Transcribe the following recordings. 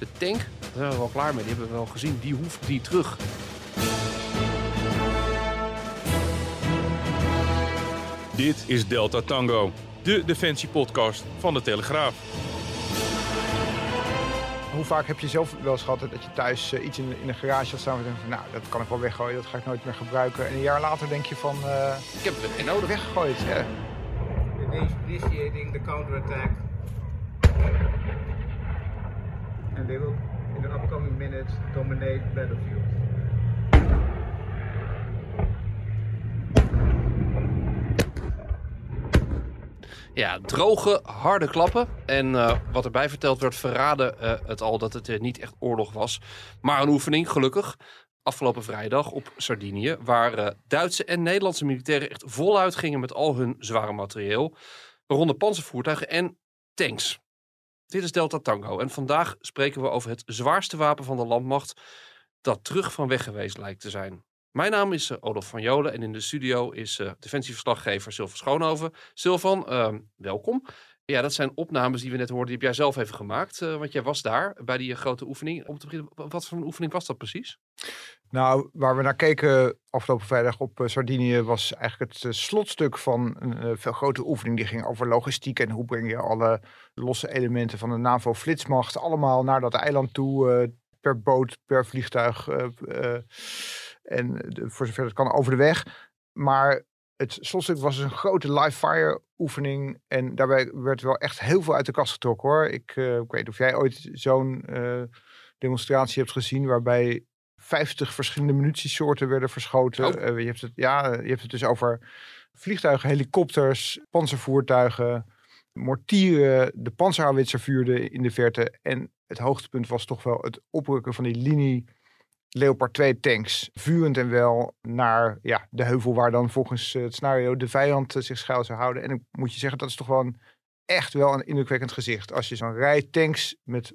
De tank, daar zijn we wel klaar mee. Die hebben we wel gezien. Die hoeft niet terug. Dit is Delta Tango, de defensiepodcast van de Telegraaf. Hoe vaak heb je zelf wel eens gehad dat je thuis uh, iets in, in een garage had staan en denkt van nou, dat kan ik wel weggooien, dat ga ik nooit meer gebruiken. En een jaar later denk je van, uh, ik heb het nodig. Weggegooid, ja. Initiating the counterattack. And they in the upcoming minutes, dominate battlefield. Ja, droge, harde klappen. En uh, wat erbij verteld werd, verraden uh, het al dat het uh, niet echt oorlog was. Maar een oefening, gelukkig. Afgelopen vrijdag op Sardinië, waar Duitse en Nederlandse militairen echt voluit gingen met al hun zware materieel. Waaronder panzervoertuigen en tanks. Dit is Delta Tango en vandaag spreken we over het zwaarste wapen van de landmacht dat terug van weg geweest lijkt te zijn. Mijn naam is uh, Olaf van Jolen en in de studio is uh, defensieverslaggever Silvan Schoonhoven. Silvan, uh, welkom. Ja, dat zijn opnames die we net hoorden, die heb jij zelf even gemaakt, uh, want jij was daar bij die grote oefening. Om te beginnen, wat voor een oefening was dat precies? Nou, waar we naar keken afgelopen vrijdag op Sardinië was eigenlijk het slotstuk van een veel grote oefening. Die ging over logistiek en hoe breng je alle losse elementen van de NAVO-flitsmacht allemaal naar dat eiland toe, per boot, per vliegtuig en voor zover het kan over de weg. Maar het slotstuk was dus een grote live fire oefening. En daarbij werd wel echt heel veel uit de kast getrokken hoor. Ik, uh, ik weet of jij ooit zo'n uh, demonstratie hebt gezien waarbij 50 verschillende munitiesoorten werden verschoten. Oh. Uh, je, hebt het, ja, je hebt het dus over vliegtuigen, helikopters, panzervoertuigen, mortieren, de panzerhouwitser vuurde in de verte. En het hoogtepunt was toch wel het oprukken van die linie Leopard 2 tanks, vurend en wel naar ja, de heuvel waar dan volgens het scenario de vijand zich schuil zou houden. En ik moet je zeggen, dat is toch wel echt wel een indrukwekkend gezicht. Als je zo'n rij tanks met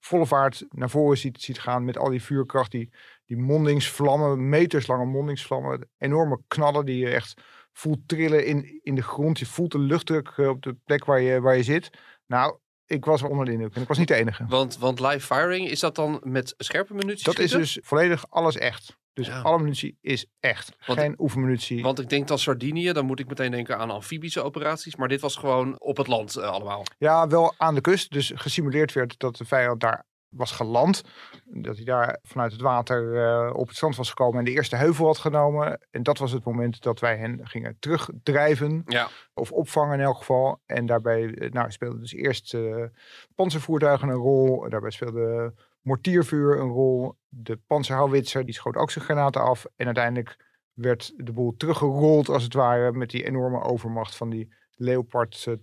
volle vaart naar voren ziet, ziet gaan met al die vuurkracht, die, die mondingsvlammen, meterslange mondingsvlammen, enorme knallen die je echt voelt trillen in, in de grond. Je voelt de luchtdruk eh, op de plek waar je, waar je zit. Nou, ik was wel onder de indruk en ik was niet de enige. Want, want live firing, is dat dan met scherpe munitie? Dat schieten? is dus volledig alles echt. Dus Ja. alle munitie is echt. Want- Geen oefenmunitie. Want ik denk dan Sardinië, dan moet ik meteen denken aan amfibische operaties. Maar dit was gewoon op het land eh, allemaal. Ja, wel aan de kust. Dus gesimuleerd werd dat de vijand daar was geland. Dat hij daar vanuit het water eh, op het strand was gekomen en de eerste heuvel had genomen. En dat was het moment dat wij hen gingen terugdrijven. Ja. Of opvangen in elk geval. En daarbij eh, nou, speelden dus eerst eh, panzervoertuigen een rol. Daarbij speelde mortiervuur een rol. De panzerhouwitser die schoot ook zijn granaten af. En uiteindelijk werd de boel teruggerold als het ware met die enorme overmacht van die Leopard eh,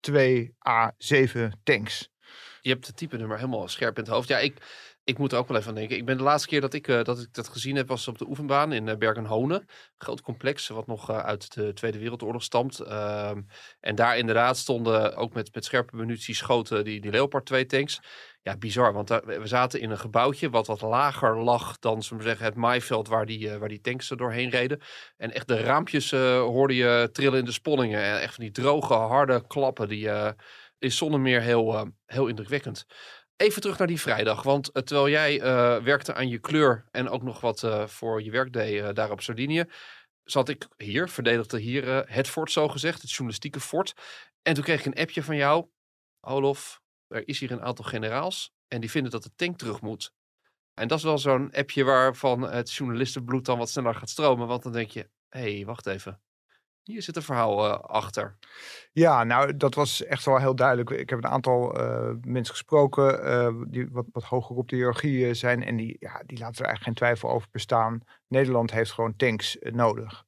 2A7 tanks. Je hebt het type nummer helemaal scherp in het hoofd. Ja, ik, ik moet er ook wel even aan denken. Ik ben de laatste keer dat ik, eh, dat, ik dat gezien heb, was op de oefenbaan in uh, Bergen-Honen. Groot complex, wat nog eh, uit de Tweede Wereldoorlog stamt. Ehm, en daar inderdaad stonden ook met, met scherpe munitie schoten die, die Leopard 2 tanks. Ja, bizar, want we zaten in een gebouwtje wat wat lager lag dan zullen zeggen, het maaiveld waar die, eh, waar die tanks er doorheen reden. En echt de raampjes eh, hoorde je trillen in de sponningen. En echt van die droge, harde klappen. Die eh, is zonder meer heel, eh, heel indrukwekkend. Even terug naar die vrijdag. Want eh, terwijl jij eh, werkte aan je kleur en ook nog wat voor je werk deed daar op Sardinië, zat ik hier, verdedigde hier het fort zo gezegd, het journalistieke fort. En toen kreeg ik een appje van jou, Olof, er is hier een aantal generaals en die vinden dat de tank terug moet. En dat is wel zo'n appje waarvan het journalistenbloed dan wat sneller gaat stromen. Want dan denk je, hé, hey, wacht even. Hier zit een verhaal eh, achter. Ja, nou, dat was echt wel heel duidelijk. Ik heb een aantal eh, mensen gesproken eh, die wat, wat hoger op de hiërarchie zijn. En die, ja, die laten er eigenlijk geen twijfel over bestaan. Nederland heeft gewoon tanks nodig.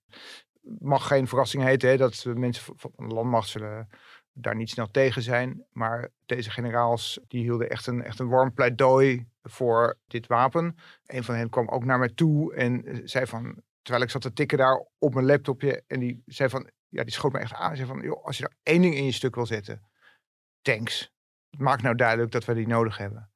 Mag geen verrassing heten hè, dat mensen van- de landmacht zullen daar niet snel tegen zijn. Maar deze generaals die hielden echt een, echt een warm pleidooi voor dit wapen. Een van hen kwam ook naar mij toe en zei van, terwijl ik zat te tikken daar op mijn laptopje. En die zei van, ja, die schoot me echt aan. Zei van, joh, als je er één ding in je stuk wil zetten, tanks. Maak nou duidelijk dat we die nodig hebben.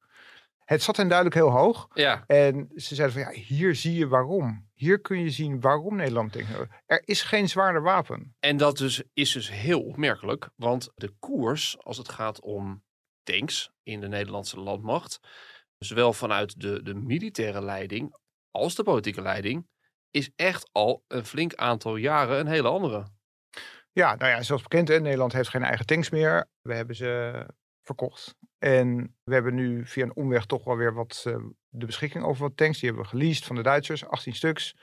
Het zat hen duidelijk heel hoog. Ja, En ze zeiden van, ja, hier zie je waarom. Hier kun je zien waarom Nederland tanks nodig heeft. Er is geen zwaarder wapen. en dat dus, is dus heel opmerkelijk. Want de koers, als het gaat om tanks in de Nederlandse landmacht, zowel vanuit de, de militaire leiding als de politieke leiding, is echt al een flink aantal jaren een hele andere. Ja, nou ja, zoals bekend, hè, Nederland heeft geen eigen tanks meer. We hebben ze verkocht. En we hebben nu via een omweg toch wel weer wat eh, de beschikking over wat tanks. Die hebben we geleased van de Duitsers, 18 stuks.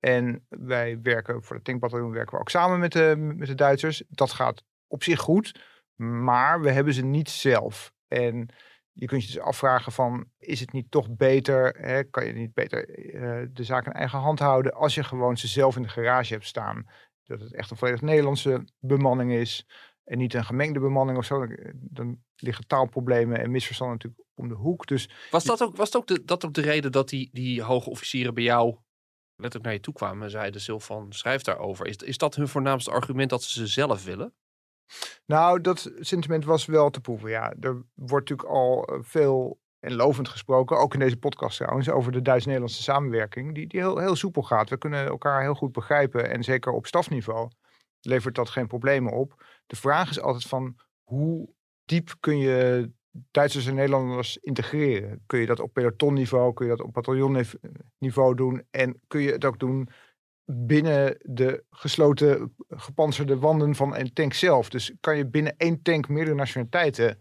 En wij werken voor de tankbataljon werken we ook samen met de, met de Duitsers. Dat gaat op zich goed, maar we hebben ze niet zelf. En je kunt je dus afvragen van, is het niet toch beter, hè, kan je niet beter eh, de zaak in eigen hand houden als je gewoon ze zelf in de garage hebt staan. Dat het echt een volledig Nederlandse bemanning is en niet een gemengde bemanning of zo. Dan, dan liggen taalproblemen en misverstanden natuurlijk om de hoek. Dus Was dat ook, was dat ook, de, dat ook de reden dat die, die hoge officieren bij jou letterlijk naar je toe kwamen en zeiden, Silvan, schrijf daarover. Is, is dat hun voornaamste argument dat ze ze zelf willen? Nou, dat sentiment was wel te proeven. Ja, er wordt natuurlijk al eh, veel en lovend gesproken, ook in deze podcast trouwens, over de Duits-Nederlandse samenwerking, die, die heel, heel soepel gaat. We kunnen elkaar heel goed begrijpen en zeker op stafniveau levert dat geen problemen op. De vraag is altijd van hoe diep kun je Duitsers en Nederlanders integreren? Kun je dat op pelotonniveau, kun je dat op bataljonniveau doen en kun je het ook doen binnen de gesloten gepantserde wanden van een tank zelf. Dus kan je binnen één tank meerdere nationaliteiten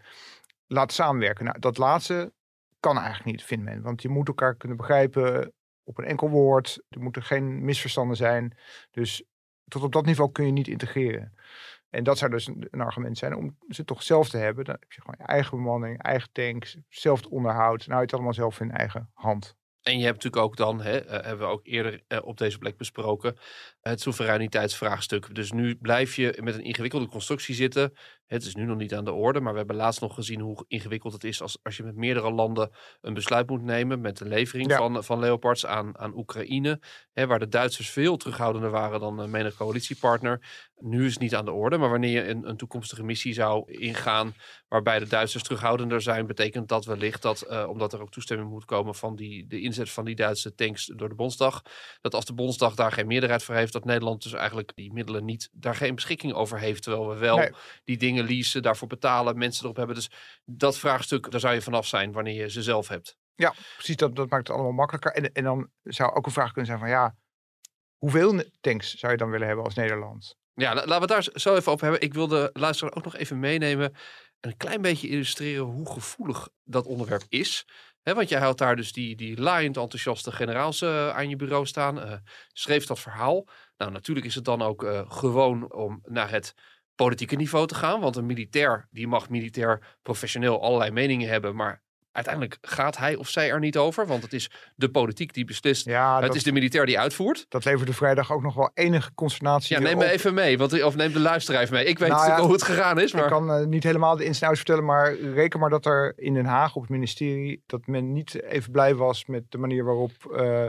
laten samenwerken. Nou, dat laatste kan eigenlijk niet, vindt men. Want je moet elkaar kunnen begrijpen op een enkel woord. Er moeten geen misverstanden zijn. Dus tot op dat niveau kun je niet integreren. En dat zou dus een, argument zijn om ze toch zelf te hebben. Dan heb je gewoon je eigen bemanning, eigen tanks, zelf het onderhoud. Nou, je het allemaal zelf in eigen hand. En je hebt natuurlijk ook dan, hè, eh, hebben we ook eerder eh, op deze plek besproken, het soevereiniteitsvraagstuk. Dus nu blijf je met een ingewikkelde constructie zitten. Het is nu nog niet aan de orde, maar we hebben laatst nog gezien hoe ingewikkeld het is als, als je met meerdere landen een besluit moet nemen met de levering Ja. van, van Leopards aan, aan Oekraïne. Hè, waar de Duitsers veel terughoudender waren dan een menig coalitiepartner. Nu is het niet aan de orde, maar wanneer je een, een toekomstige missie zou ingaan waarbij de Duitsers terughoudender zijn, betekent dat wellicht dat, eh, omdat er ook toestemming moet komen van die, de inzet van die Duitse tanks door de Bondsdag, dat als de Bondsdag daar geen meerderheid voor heeft, dat Nederland dus eigenlijk die middelen niet, daar geen beschikking over heeft, terwijl we wel Nee. die dingen leasen, daarvoor betalen, mensen erop hebben. Dus dat vraagstuk, daar zou je vanaf zijn wanneer je ze zelf hebt. Ja, precies. Dat, dat maakt het allemaal makkelijker. En, en dan zou ook een vraag kunnen zijn van ja, hoeveel tanks zou je dan willen hebben als Nederland? Ja, la- laten we het daar zo even over hebben. Ik wil de luisteraar ook nog even meenemen en een klein beetje illustreren hoe gevoelig dat onderwerp is. Hè, want jij houdt daar dus die, die laaiend enthousiaste generaals eh, aan je bureau staan. eh, schreef dat verhaal. Nou, natuurlijk is het dan ook eh, gewoon om naar het politieke niveau te gaan. Want een militair, die mag militair professioneel allerlei meningen hebben. Maar uiteindelijk gaat hij of zij er niet over. Want het is de politiek die beslist. Ja, het dat, is de militair die uitvoert. dat leverde vrijdag ook nog wel enige consternatie Ja, neem me op. even mee. Want, of neem de luisteraar even mee. Ik weet Nou ja, hoe het gegaan is. Maar... Ik kan eh, niet helemaal de ins en outs vertellen, maar reken maar dat er in Den Haag op het ministerie dat men niet even blij was met de manier waarop eh,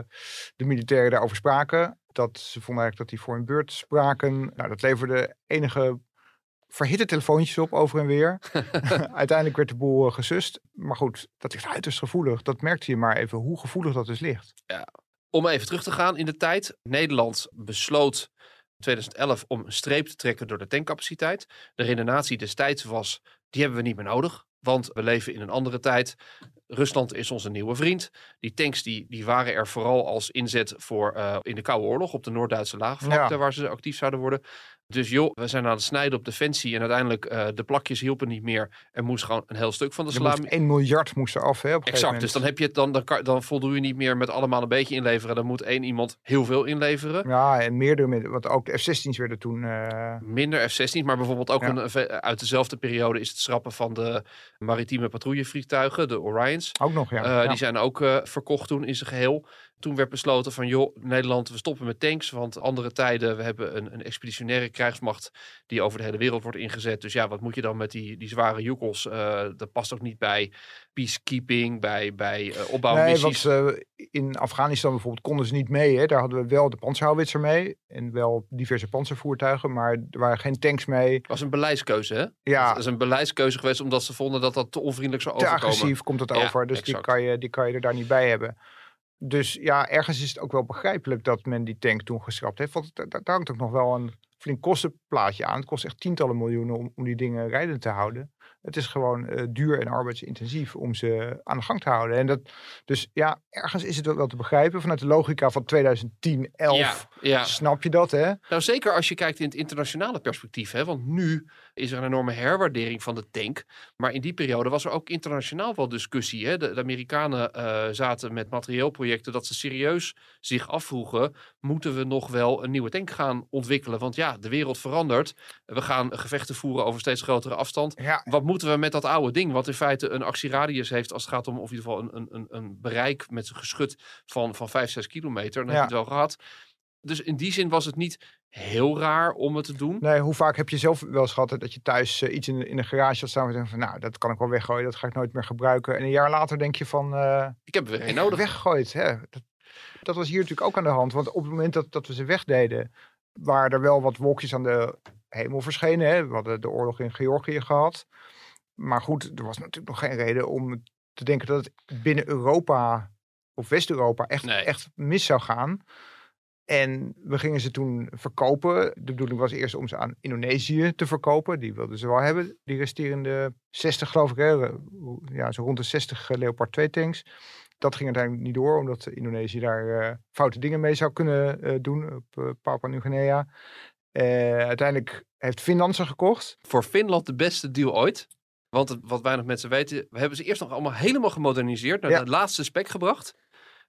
de militairen daarover spraken. Dat ze vonden eigenlijk dat die voor hun beurt spraken. Nou, dat leverde enige verhitte telefoontjes op over en weer. Uiteindelijk werd de boel eh, gesust. Maar goed, dat is uiterst gevoelig. Dat merkte je maar even hoe gevoelig dat dus ligt. Om even terug te gaan in de tijd. Nederland besloot in 2011 om een streep te trekken door de tankcapaciteit. De redenatie destijds was, die hebben we niet meer nodig. Want we leven in een andere tijd. Rusland is onze nieuwe vriend. Die tanks die, die waren er vooral als inzet voor eh, in de Koude Oorlog op de Noord-Duitse laagvlakte Ja. waar ze actief zouden worden. Dus joh, we zijn aan het snijden op defensie en uiteindelijk uh, de plakjes hielpen niet meer. Er moest gewoon een heel stuk van de salami. moest 1 miljard moest er af. Hè, op Exact, dus dan heb je het dan, dan, kan, dan voldoe je niet meer met allemaal een beetje inleveren. Dan moet één iemand heel veel inleveren. Ja, en meerdere, want ook de F-16's werden toen... eh, Minder F-16, maar bijvoorbeeld ook Ja. een, uit dezelfde periode is het schrappen van de maritieme patrouillevliegtuigen, de Ook nog, ja. Eh, ja. Die zijn ook eh, verkocht toen in zijn geheel. Toen werd besloten van, joh, Nederland, we stoppen met tanks. Want andere tijden, we hebben een, een expeditionaire krijgsmacht die over de hele wereld wordt ingezet. Dus ja, wat moet je dan met die, die zware joekels? Eh, dat past ook niet bij peacekeeping, bij, bij uh, Nee, opbouwmissies. want eh, in Afghanistan bijvoorbeeld konden ze niet mee. Hè? Daar hadden we wel de panzerhouwitser mee. En wel diverse panzervoertuigen. Maar er waren geen tanks mee. Het was een beleidskeuze, hè? Ja, Dat is een beleidskeuze geweest omdat ze vonden dat dat te onvriendelijk zou te overkomen. agressief komt het Ja, over. Dus die kan, je, die kan je er daar niet bij hebben. Dus ja, ergens is het ook wel begrijpelijk dat men die tank toen geschrapt heeft. Want daar, daar hangt ook nog wel een flink kostenplaatje aan. Het kost echt tientallen miljoenen om, om die dingen rijdend te houden. Het is gewoon eh, duur en arbeidsintensief om ze aan de gang te houden. En dat, dus ja, ergens is het wel, wel te begrijpen. Vanuit de logica van 2010, 11 Ja, ja. snap je dat, hè? Nou, zeker als je kijkt in het internationale perspectief. Hè? Want nu is er een enorme herwaardering van de tank. Maar in die periode was er ook internationaal wel discussie. Hè? De, de Amerikanen eh, zaten met materieelprojecten dat ze serieus zich afvroegen... moeten we nog wel een nieuwe tank gaan ontwikkelen? Want ja, de wereld verandert. We gaan gevechten voeren over steeds grotere afstand. Ja, Wat moeten we met dat oude ding? Wat in feite een actieradius heeft als het gaat om of in ieder geval een, een, een, een bereik met zijn geschut van, van 5, 6 kilometer. Dan heb Ja. je het wel gehad. Dus in die zin was het niet heel raar om het te doen. Nee, hoe vaak heb je zelf wel eens gehad dat je thuis eh, iets in, in een garage had staan en denkt van, nou, dat kan ik wel weggooien, dat ga ik nooit meer gebruiken. En een jaar later denk je van, eh Ik heb er weer nodig. weggegooid. Hè? Dat, dat was hier natuurlijk ook aan de hand, want op het moment dat, dat we ze wegdeden, waren er wel wat wolkjes aan de hemel verschenen. Hè? We hadden de oorlog in Georgië gehad. Maar goed, er was natuurlijk nog geen reden om te denken dat het binnen Europa of West-Europa echt, Nee. echt mis zou gaan. En we gingen ze toen verkopen. De bedoeling was eerst om ze aan Indonesië te verkopen. Die wilden ze wel hebben. Die resterende 60 geloof ik. Hè? Ja, zo rond de 60 Leopard 2 tanks. Dat ging uiteindelijk niet door. Omdat Indonesië daar eh, foute dingen mee zou kunnen eh, doen. Op eh, Papua Nieuw-Guinea. Eh, uiteindelijk heeft Finland ze gekocht. Voor Finland de beste deal ooit. Want wat weinig mensen weten, we hebben ze eerst nog allemaal helemaal gemoderniseerd. Naar Ja. de laatste spec gebracht.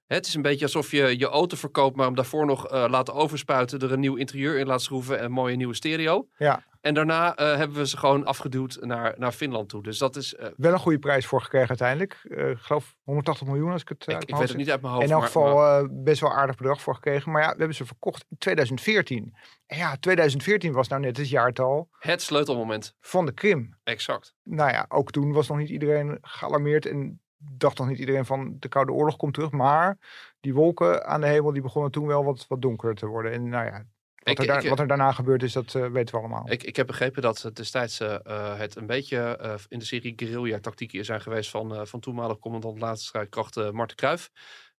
Het is een beetje alsof je je auto verkoopt, maar hem daarvoor nog eh, laten overspuiten, er een nieuw interieur in laat schroeven en een mooie nieuwe stereo. Ja. En daarna eh, hebben we ze gewoon afgeduwd naar, naar Finland toe. Dus dat is, eh, Wel een goede prijs voor gekregen uiteindelijk. Ik geloof 180 miljoen als ik het ik, ik weet het niet uit mijn hoofd. In elk geval maar- best wel aardig bedrag voor gekregen. Maar ja, we hebben ze verkocht in 2014. En ja, 2014 was nou net het jaartal het sleutelmoment. van de Krim. Exact. Nou ja, ook toen was nog niet iedereen gealarmeerd en dacht nog niet iedereen van de Koude Oorlog komt terug. Maar die wolken aan de hemel die begonnen toen wel wat, wat donkerder te worden. En nou ja, wat, Ik- er, daar- ik- wat er daarna gebeurd is, dat eh, weten we allemaal. Ik, ik heb begrepen dat het destijds eh, eh, het een beetje eh, in de serie guerrilla-tactieken zijn geweest van, eh, van toenmalig commandant laatste strijdkrachten Marten Kruijf.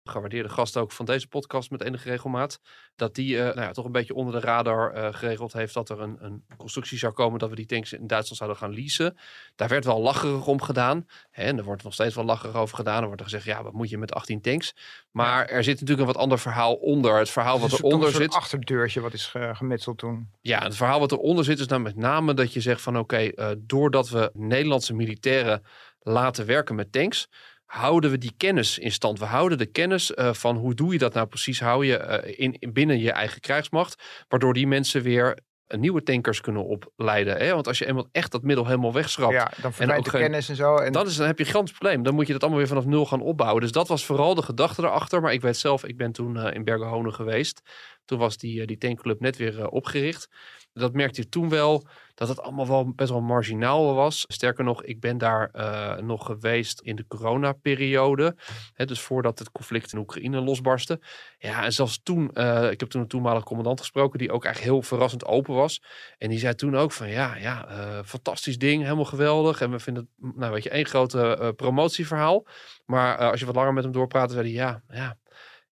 Gewaardeerde gast ook van deze podcast met enige regelmaat. Dat die eh, nou ja, toch een beetje onder de radar eh, geregeld heeft dat er een, een constructie zou komen dat we die tanks in Duitsland zouden gaan leasen. Daar werd wel lacherig om gedaan. Hè, en er wordt nog steeds wel lacherig over gedaan. Er wordt er gezegd, ja, wat moet je met 18 tanks? Maar er zit natuurlijk een wat ander verhaal onder. Het verhaal wat eronder een zit. soort achterdeurtje wat is ge- gemetseld toen. Ja, het verhaal wat eronder zit is nou met name dat je zegt van oké, eh, doordat we Nederlandse militairen laten werken met tanks, houden we die kennis in stand. We houden de kennis eh, van hoe doe je dat nou precies, hou je eh, in, in binnen je eigen krijgsmacht, waardoor die mensen weer eh, nieuwe tankers kunnen opleiden. Hè? Want als je eenmaal echt dat middel helemaal wegschrapt, Ja, dan verdwijnt de geen- kennis en zo. En dan, is, dan heb je een gigantisch probleem. Dan moet je dat allemaal weer vanaf nul gaan opbouwen. Dus dat was vooral de gedachte erachter. Maar ik weet zelf, ik ben toen eh, in Bergenhonen geweest. Toen was die, eh, die tankclub net weer eh, opgericht. Dat merkte je toen wel, dat het allemaal wel best wel marginaal was. Sterker nog, ik ben daar eh, nog geweest in de coronaperiode. Hè, dus voordat het conflict in Oekraïne losbarstte. Ja, en zelfs toen, ik heb toen een toenmalige commandant gesproken, die ook eigenlijk heel verrassend open was. En die zei toen ook van, ja, ja fantastisch ding, helemaal geweldig. En we vinden het, nou weet je, één grote promotieverhaal. Maar als je wat langer met hem doorpraat, zei hij, ja, ja,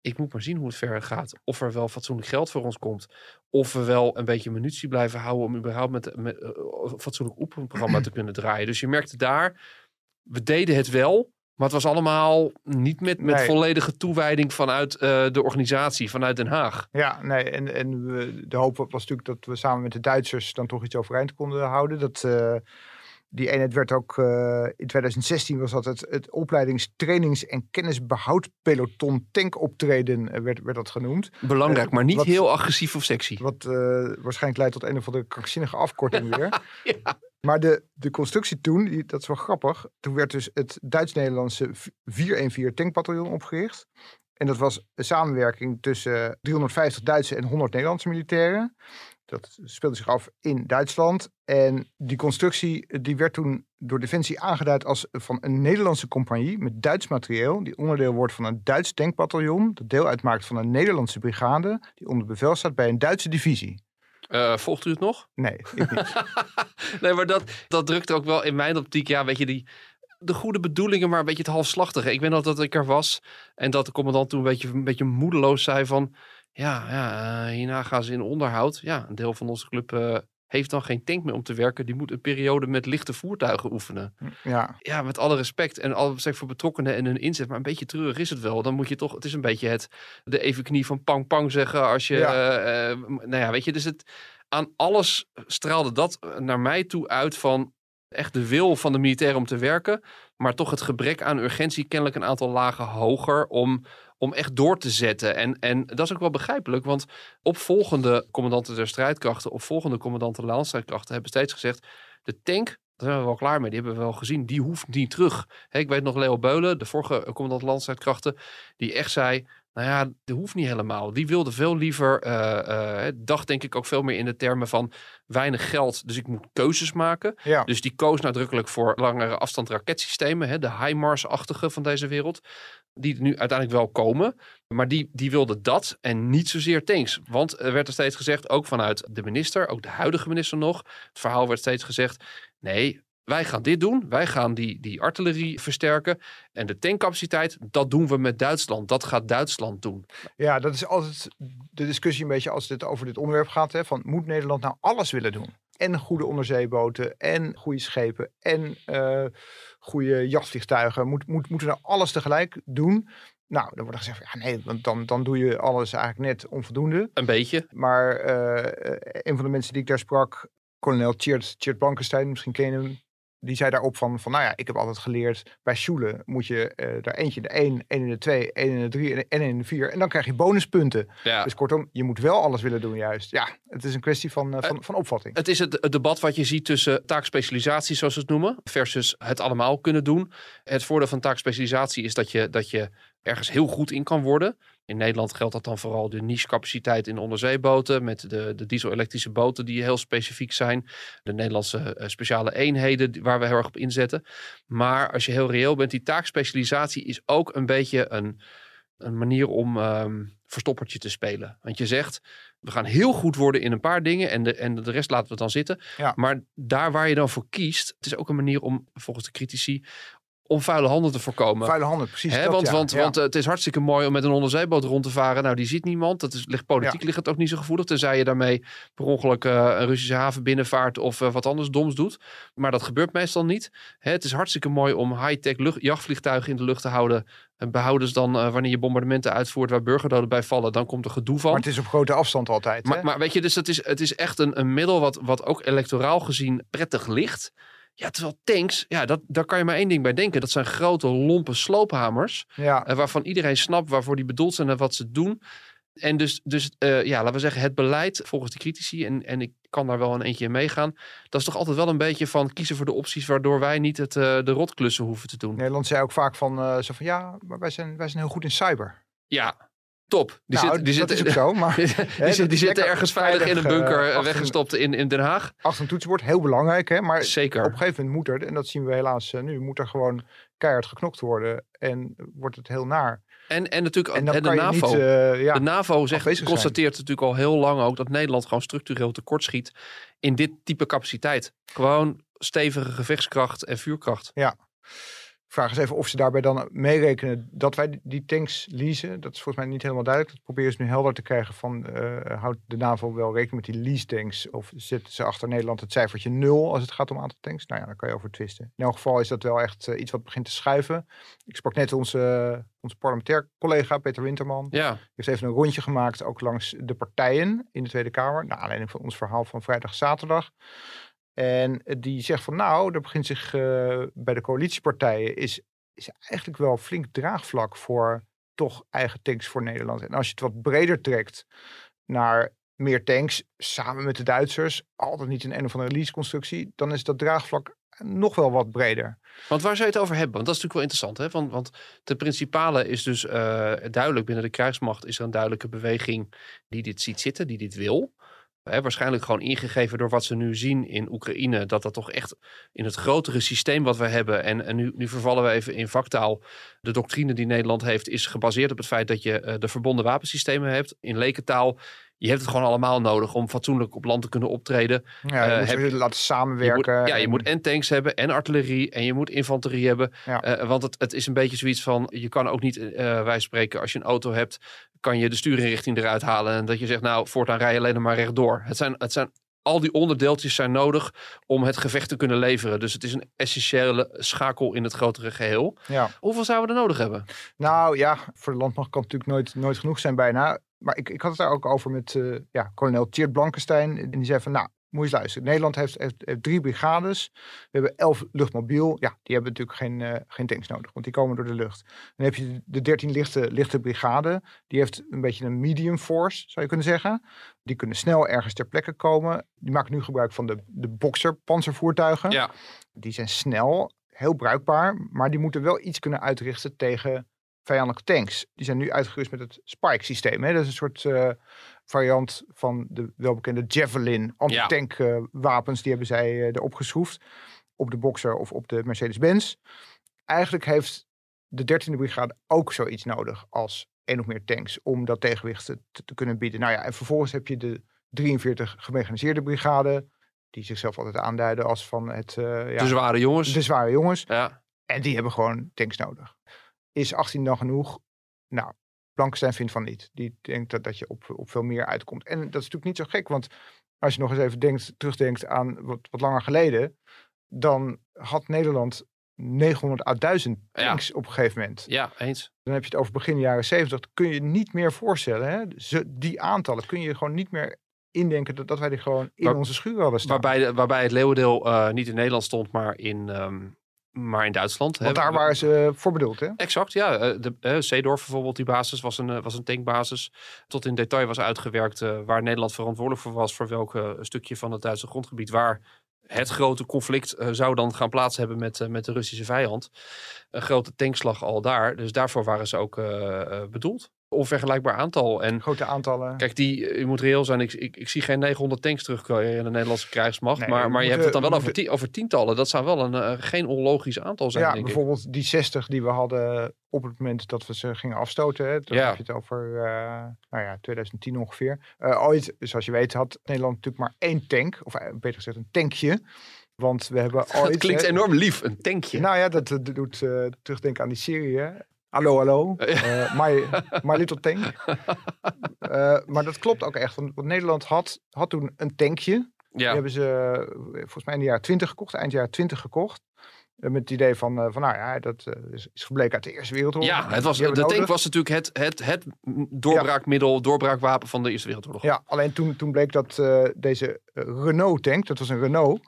ik moet maar zien hoe het verder gaat. Of er wel fatsoenlijk geld voor ons komt. Of we wel een beetje munitie blijven houden om überhaupt met, met eh, een fatsoenlijk oefenprogramma te kunnen draaien. Dus je merkte daar, we deden het wel. Maar het was allemaal niet met, met Nee. volledige toewijding vanuit eh, de organisatie, vanuit Den Haag. Ja, nee, en, en we, de hoop was natuurlijk dat we samen met de Duitsers dan toch iets overeind konden houden. Dat, eh, die eenheid werd ook eh, in 2016 was dat het, het opleidings-, trainings- en kennisbehoudpeloton tankoptreden eh, werd, werd dat genoemd. Belangrijk, Eh, maar niet wat- heel agressief of sexy. Wat waarschijnlijk leidt tot een of andere krankzinnige afkorting weer. Ja. Maar de, de constructie toen, die, dat is wel grappig. Toen werd dus het Duits-Nederlandse v- 414 tankbataljon opgericht. En dat was een samenwerking tussen 350 Duitse en 100 Nederlandse militairen. Dat speelde zich af in Duitsland. En die constructie die werd toen door Defensie aangeduid als van een Nederlandse compagnie met Duits materieel. Die onderdeel wordt van een Duits tankbataljon. Dat deel uitmaakt van een Nederlandse brigade. Die onder bevel staat bij een Duitse divisie. Eh, volgt u het nog? Nee, ik niet. nee, maar dat, dat drukt ook wel in mijn optiek, ja, weet je, die, de goede bedoelingen, maar een beetje het halfslachtige. Ik weet nog dat ik er was en dat de commandant toen een beetje, een beetje moedeloos zei van, ja, ja eh, hierna gaan ze in onderhoud. Ja, een deel van onze club eh, heeft dan geen tank meer om te werken. Die moet een periode met lichte voertuigen oefenen. Ja, Ja, met alle respect en alle respect voor betrokkenen en hun inzet. Maar een beetje treurig is het wel. Dan moet je toch, het is een beetje het, de even knie van pang pang zeggen. Als je, Ja. eh, nou ja, weet je, dus het, aan alles straalde dat naar mij toe uit van echt de wil van de militairen om te werken. Maar toch het gebrek aan urgentie kennelijk een aantal lagen hoger om, om echt door te zetten. En, en dat is ook wel begrijpelijk, want opvolgende commandanten der strijdkrachten, opvolgende commandanten der landstrijdkrachten hebben steeds gezegd, de tank, daar zijn we wel klaar mee, die hebben we wel gezien, die hoeft niet terug. Hè, ik weet nog Leo Beulen, de vorige commandant landstrijdkrachten, die echt zei, nou ja, dat hoeft niet helemaal. Die wilde veel liever, eh, dacht denk ik ook veel meer in de termen van weinig geld, dus ik moet keuzes maken. ja. Dus die koos nadrukkelijk voor langere afstand raketsystemen, hè, de HIMARS-achtige van deze wereld. Die nu uiteindelijk wel komen. Maar die, die wilde dat en niet zozeer tanks. Want er werd er steeds gezegd, ook vanuit de minister, ook de huidige minister nog. Het verhaal werd steeds gezegd, nee, wij gaan dit doen. Wij gaan die, die artillerie versterken. En de tankcapaciteit, dat doen we met Duitsland. Dat gaat Duitsland doen. ja, dat is altijd de discussie een beetje als het over dit onderwerp gaat. Hè, van moet Nederland nou alles willen doen? En goede onderzeeboten, en goede schepen, en eh, goede jachtvliegtuigen. Moet, moet, moeten we nou alles tegelijk doen? Nou, dan wordt er gezegd, van, ja nee, want dan, dan doe je alles eigenlijk net onvoldoende. Een beetje. Maar eh, eh, een van de mensen die ik daar sprak, kolonel Tjeerd, Tjeerd Blankenstein, misschien ken je hem. Die zei daarop van, van, nou ja, ik heb altijd geleerd, bij Sjoelen moet je eh, daar eentje in de 1, één in de 2, één in de 3 en één in de 4. En dan krijg je bonuspunten. Ja. Dus kortom, je moet wel alles willen doen juist. Ja, het is een kwestie van, eh, van, van opvatting. Het is het, het debat wat je ziet tussen taakspecialisatie, zoals ze het noemen, versus het allemaal kunnen doen. Het voordeel van taakspecialisatie is dat je, dat je ergens heel goed in kan worden. In Nederland geldt dat dan vooral de niche-capaciteit in onderzeeboten, met de, de diesel-elektrische boten die heel specifiek zijn. De Nederlandse eh, speciale eenheden waar we heel erg op inzetten. Maar als je heel reëel bent, die taakspecialisatie is ook een beetje een, een manier om ehm, verstoppertje te spelen. Want je zegt, we gaan heel goed worden in een paar dingen en de, en de rest laten we dan zitten. Ja. Maar daar waar je dan voor kiest, het is ook een manier om, volgens de critici, om vuile handen te voorkomen. Vuile handen, precies. Hè, dat, want ja. want, Ja. want eh, het is hartstikke mooi om met een onderzeeboot rond te varen. Nou, die ziet niemand. Dat is, ligt, politiek Ja. ligt het ook niet zo gevoelig. Tenzij je daarmee per ongeluk eh, een Russische haven binnenvaart of eh, wat anders doms doet. Maar dat gebeurt meestal niet. Hè, het is hartstikke mooi om high-tech jachtvliegtuigen in de lucht te houden. En behouden ze dan, wanneer je bombardementen uitvoert waar burgerdoden bij vallen, dan komt er gedoe van. Maar het is op grote afstand altijd. hè? Maar, maar weet je, dus het is, het is echt een, een middel wat, wat ook electoraal gezien prettig ligt. Ja, terwijl tanks, ja, dat, daar kan je maar één ding bij denken. Dat zijn grote, lompe sloophamers. ja, eh, waarvan iedereen snapt waarvoor die bedoeld zijn en wat ze doen. En dus, dus eh, ja, laten we zeggen, het beleid volgens de critici, en, en ik kan daar wel een eentje in meegaan. Dat is toch altijd wel een beetje van kiezen voor de opties waardoor wij niet het, eh, de rotklussen hoeven te doen. Nederland zei ook vaak van, eh, zo van ja, maar wij zijn, wij zijn heel goed in cyber. Ja, top. Die nou, zit, die dat zit, is ook zo, maar die, zit- zitten ergens veilig in een veilig, bunker eh, eh, achter- weggestopt in, in Den Haag. achter een toetsenbord, heel belangrijk hè. Maar Zeker. op een gegeven moment moet er, en dat zien we helaas eh, nu, moet er gewoon keihard geknokt worden. En wordt het heel naar. En, en natuurlijk En de NAVO. niet, eh, ja, de NAVO zegt, zijn. constateert natuurlijk al heel lang ook dat Nederland gewoon structureel tekortschiet in dit type capaciteit. Gewoon stevige gevechtskracht en vuurkracht. Vraag eens even of ze daarbij dan meerekenen dat wij die tanks leasen. Dat is volgens mij niet helemaal duidelijk. Dat proberen ze nu helder te krijgen van eh, houdt de NAVO wel rekening met die lease tanks? Of zitten ze achter Nederland het cijfertje nul als het gaat om aantal tanks? Nou ja, daar kan je over twisten. In elk geval is dat wel echt eh, iets wat begint te schuiven. Ik sprak net onze, onze parlementair collega Peter Winterman. Ja, heeft even een rondje gemaakt, ook langs de partijen in de Tweede Kamer. Naar aanleiding van ons verhaal van vrijdag, zaterdag. En die zegt van nou, er begint zich eh, bij de coalitiepartijen is, is eigenlijk wel flink draagvlak voor toch eigen tanks voor Nederland. En als je het wat breder trekt naar meer tanks, samen met de Duitsers, altijd niet in een of andere lease-constructie, dan is dat draagvlak nog wel wat breder. Want waar zou je het over hebben? Want dat is natuurlijk wel interessant. Hè? Want, want de principale is dus uh, duidelijk binnen de krijgsmacht is er een duidelijke beweging die dit ziet zitten, die dit wil. Waarschijnlijk gewoon ingegeven door wat ze nu zien in Oekraïne. Dat dat toch echt in het grotere systeem wat we hebben. En, en nu, nu vervallen we even in vaktaal. De doctrine die Nederland heeft is gebaseerd op het feit dat je uh, de verbonden wapensystemen hebt. In lekentaal je hebt het gewoon allemaal nodig om fatsoenlijk op land te kunnen optreden. Ja, je uh, moet heb, je laten samenwerken. Je moet, ja, je moet en tanks hebben en artillerie en je moet infanterie hebben. Ja. Uh, want het, het is een beetje zoiets van, je kan ook niet, uh, wij spreken, als je een auto hebt, kan je de stuurinrichting eruit halen. En dat je zegt, nou, voortaan rij je alleen maar rechtdoor. Het zijn, het zijn al die onderdeeltjes zijn nodig om het gevecht te kunnen leveren. Dus het is een essentiële schakel in het grotere geheel. Ja. Hoeveel zouden we er nodig hebben? Nou ja, voor de landmacht kan het natuurlijk nooit, nooit genoeg zijn bijna. Maar ik, ik had het daar ook over met uh, ja, kolonel Tjeerd Blankenstein. En die zei van, nou, moet je eens luisteren. Nederland heeft, heeft, heeft, drie brigades. We hebben elf luchtmobiel. Ja, die hebben natuurlijk geen, uh, geen tanks nodig, want die komen door de lucht. Dan heb je de dertien lichte, lichte brigade. Die heeft een beetje een medium force, zou je kunnen zeggen. Die kunnen snel ergens ter plekke komen. Die maken nu gebruik van de, de boxer panzervoertuigen. Ja. Die zijn snel, heel bruikbaar. Maar die moeten wel iets kunnen uitrichten tegen vijandelijke tanks. Die zijn nu uitgerust met het Spike-systeem. Dat is een soort uh, variant van de welbekende Javelin anti-tank uh, wapens. Die hebben zij uh, erop geschroefd. Op de Boxer of op de Mercedes-Benz. Eigenlijk heeft de 13e brigade ook zoiets nodig als één of meer tanks. Om dat tegenwicht te, te, kunnen bieden. Nou ja, en vervolgens heb je de 43 gemechaniseerde brigade. Die zichzelf altijd aanduiden als van het... ja, de zware jongens. De zware jongens. Ja. En die hebben gewoon tanks nodig. Is 18 dan genoeg? Nou, Blankenstein vindt van niet. Die denkt dat, dat je op, op veel meer uitkomt. En dat is natuurlijk niet zo gek, want als je nog eens even denkt, terugdenkt aan wat, wat langer geleden, dan had Nederland 900 à 1000 tanks ja. op een gegeven moment. Ja, eens. Dan heb je het over begin jaren 70. Dat kun je niet meer voorstellen. Hè? Ze, die aantallen kun je gewoon niet meer indenken dat, dat wij die gewoon in Waar, onze schuur hadden staan. Waarbij, de, waarbij het leeuwendeel uh, niet in Nederland stond, maar in, um, maar in Duitsland. Want daar waren ze voor bedoeld, hè? Exact, ja. De uh, Zeedorf bijvoorbeeld, die basis was een, was een tankbasis. Tot in detail was uitgewerkt uh, waar Nederland verantwoordelijk voor was. Voor welk stukje van het Duitse grondgebied. Waar het grote conflict zou dan gaan plaats hebben met, met de Russische vijand. Een grote tankslag al daar. Dus daarvoor waren ze ook bedoeld onvergelijkbaar aantal. En grote aantallen. Kijk, die, je moet reëel zijn. Ik, ik, ik zie geen 900 tanks terugkomen in de Nederlandse krijgsmacht. Nee, maar maar je hebt het dan wel over, over tientallen. Dat zou wel een uh, geen onlogisch aantal zijn. Ja, denk bijvoorbeeld ik. die 60 die we hadden op het moment dat we ze gingen afstoten. Hè, Ja. heb je het over uh, nou ja, 2010 ongeveer. Uh, ooit, zoals je weet, had Nederland natuurlijk maar één tank. Of beter gezegd een tankje. Want we hebben ooit... Dat klinkt enorm lief, een tankje. Nou ja, dat, dat doet uh, terugdenken aan die serie. Hallo, hallo. Uh, my, my Little Tank. Uh, maar dat klopt ook echt. Want, Nederland had, had toen een tankje. Die hebben ze volgens mij in de jaren 20 gekocht. Eind jaren 20 gekocht. Uh, met het idee van, van nou ja, dat is, is gebleken uit de Eerste Wereldoorlog. Ja, het was, de tank was natuurlijk het, het, het doorbraakmiddel, ja. doorbraakwapen van de Eerste Wereldoorlog. Ja, alleen toen, toen bleek dat deze Renault tank, dat was een Renault,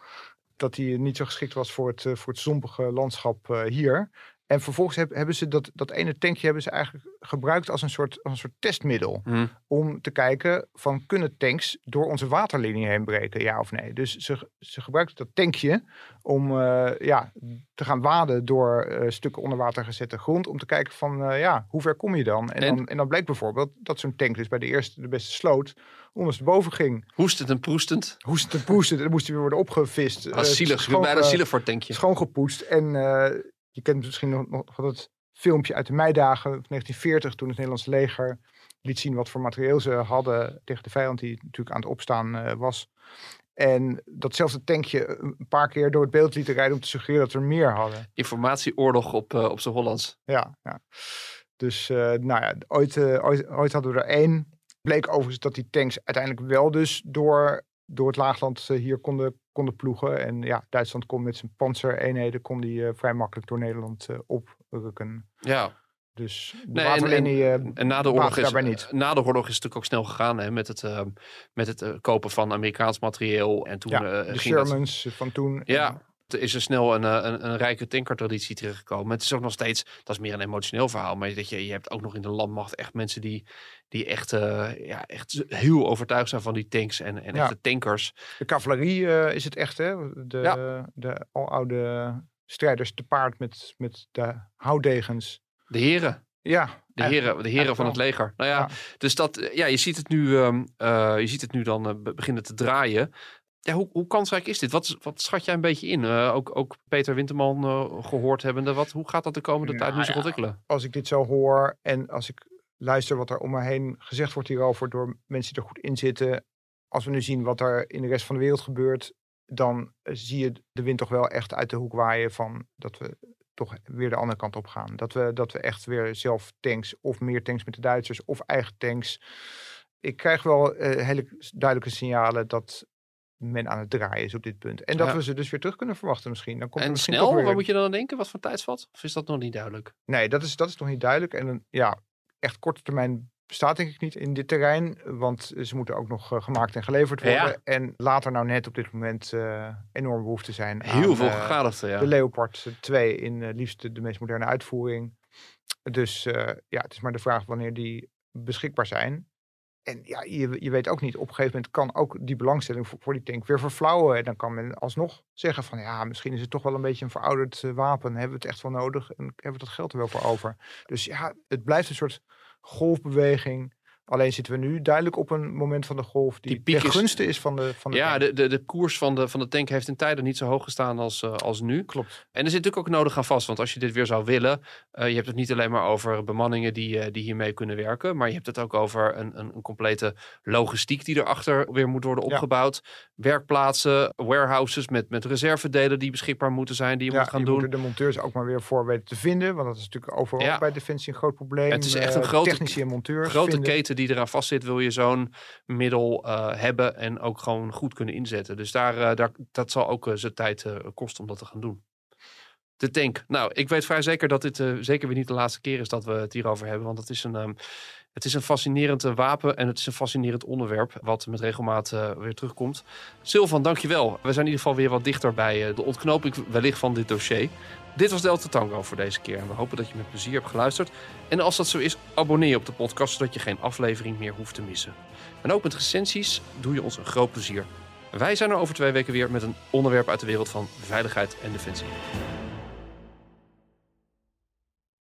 dat die niet zo geschikt was voor het, voor het zompige landschap hier. En vervolgens heb, hebben ze dat, dat ene tankje hebben ze eigenlijk gebruikt als een soort, als een soort testmiddel. Hmm. Om te kijken van kunnen tanks door onze waterlinie heen breken, ja of nee. Dus ze, ze gebruikten dat tankje om uh, ja, te gaan waden door uh, stukken onder water gezette grond. Om te kijken van uh, ja, hoe ver kom je dan? En, en? dan? en dan bleek bijvoorbeeld dat zo'n tank dus bij de eerste de beste sloot ondersteboven ging. Hoestend en proestend. Hoestend en proestend. En dan moest hij weer worden opgevist. Ah, zielig. Schoon, bijna zielig voor het tankje. Schoongepoetst. En je kent misschien nog, nog dat filmpje uit de meidagen van 1940, toen het Nederlandse leger liet zien wat voor materieel ze hadden tegen de vijand die natuurlijk aan het opstaan uh, was. En datzelfde tankje een paar keer door het beeld lieten rijden om te suggereren dat we er meer hadden. Informatieoorlog op, uh, op zijn Hollands. Ja, ja. dus uh, nou ja, ooit, ooit, ooit hadden we er één. Bleek overigens dat die tanks uiteindelijk wel dus door, door het laagland hier konden konden ploegen. En ja, Duitsland kon met zijn panzereenheden kon die uh, vrij makkelijk door Nederland uh, oprukken. Ja. Dus de nee, waterlinie en, en, en na de oorlog is niet. Na de oorlog is het natuurlijk ook snel gegaan hè, met het, uh, met het kopen van Amerikaans materieel. En toen ja, de Shermans dat... van toen. Ja. Is er snel een, eh, een, een rijke tankertraditie terechtgekomen. Het is ook nog steeds, dat is meer een emotioneel verhaal. Maar dat je, je hebt ook nog in de landmacht echt mensen die, die echt, eh, ja, echt heel overtuigd zijn van die tanks en, en Ja. echte tankers. De cavalerie eh, is het echt, hè? De, de aloude strijders te paard met, met de houtdegens. De heren. Ja, De heren, de heren van het leger. Nou ja, Ja. dus dat, ja, je ziet het nu, ehm, eh, je ziet het nu dan be- beginnen te draaien. Ja, hoe, hoe kansrijk is dit? Wat, wat schat jij een beetje in? Eh, ook, ook Peter Winterman eh, gehoord hebbende. Wat, hoe gaat dat de komende tijd nu zich ontwikkelen? Als ik dit zo hoor en als ik luister wat er om me heen gezegd wordt hierover door mensen die er goed in zitten. Als we nu zien wat er in de rest van de wereld gebeurt, dan eh, zie je de wind toch wel echt uit de hoek waaien van dat we toch weer de andere kant op gaan. Dat we, dat we echt weer zelf tanks of meer tanks met de Duitsers of eigen tanks. Ik krijg wel eh, hele duidelijke signalen dat men aan het draaien is op dit punt. En dat Ja. we ze dus weer terug kunnen verwachten misschien. Dan komt er En misschien snel, toch weer waar moet je dan aan denken? Wat voor tijdsvat? Of is dat nog niet duidelijk? Nee, dat is, dat is nog niet duidelijk. En ja, echt korte termijn bestaat denk ik niet in dit terrein. Want ze moeten ook nog eh, gemaakt en geleverd Ja. worden. En later nou net op dit moment eh enorm behoefte zijn Heel aan, veel eh, gegadigden, ja. de Leopard 2 in liefst de, de meest moderne uitvoering. Dus ja, het is maar de vraag wanneer die beschikbaar zijn. En ja, je, je weet ook niet, op een gegeven moment kan ook die belangstelling voor, die tank weer verflauwen. En dan kan men alsnog zeggen van ja, misschien is het toch wel een beetje een verouderd eh, wapen. Hebben we het echt wel nodig en hebben we dat geld er wel voor over? Dus ja, het blijft een soort golfbeweging. Alleen zitten we nu duidelijk op een moment van de golf die, Die ten is- gunste is van de, van de Ja, tank. de, de, de koers van de, van de tank heeft in tijden niet zo hoog gestaan als, eh, als nu. Klopt. En er zit natuurlijk ook nodig aan vast. Want als je dit weer zou willen, eh, je hebt het niet alleen maar over bemanningen die, eh, die hiermee kunnen werken. Maar je hebt het ook over een, een, een complete logistiek die erachter weer moet worden Ja. opgebouwd. Werkplaatsen, warehouses met, met reservedelen die beschikbaar moeten zijn, die je Ja, moet gaan je doen. moet de monteurs ook maar weer voor weten te vinden. Want dat is natuurlijk overal Ja. bij Defensie een groot probleem. Het is echt een grote- Technici en monteurs grote vinden. keten die eraan vastzit, wil je zo'n middel eh, hebben en ook gewoon goed kunnen inzetten. Dus daar, eh, daar, dat zal ook eh, zijn tijd kosten om dat te gaan doen. De tank. Nou, ik weet vrij zeker dat dit zeker weer niet de laatste keer is dat we het hierover hebben. Want het is een, ehm, het is een fascinerend wapen en het is een fascinerend onderwerp wat met regelmaat weer terugkomt. Silvan, dankjewel. We zijn in ieder geval weer wat dichter bij de ontknoping wellicht van dit dossier. Dit was Delta Tango voor deze keer en we hopen dat je met plezier hebt geluisterd. En als dat zo is, abonneer je op de podcast zodat je geen aflevering meer hoeft te missen. En ook met recensies doe je ons een groot plezier. Wij zijn er over twee weken weer met een onderwerp uit de wereld van veiligheid en defensie.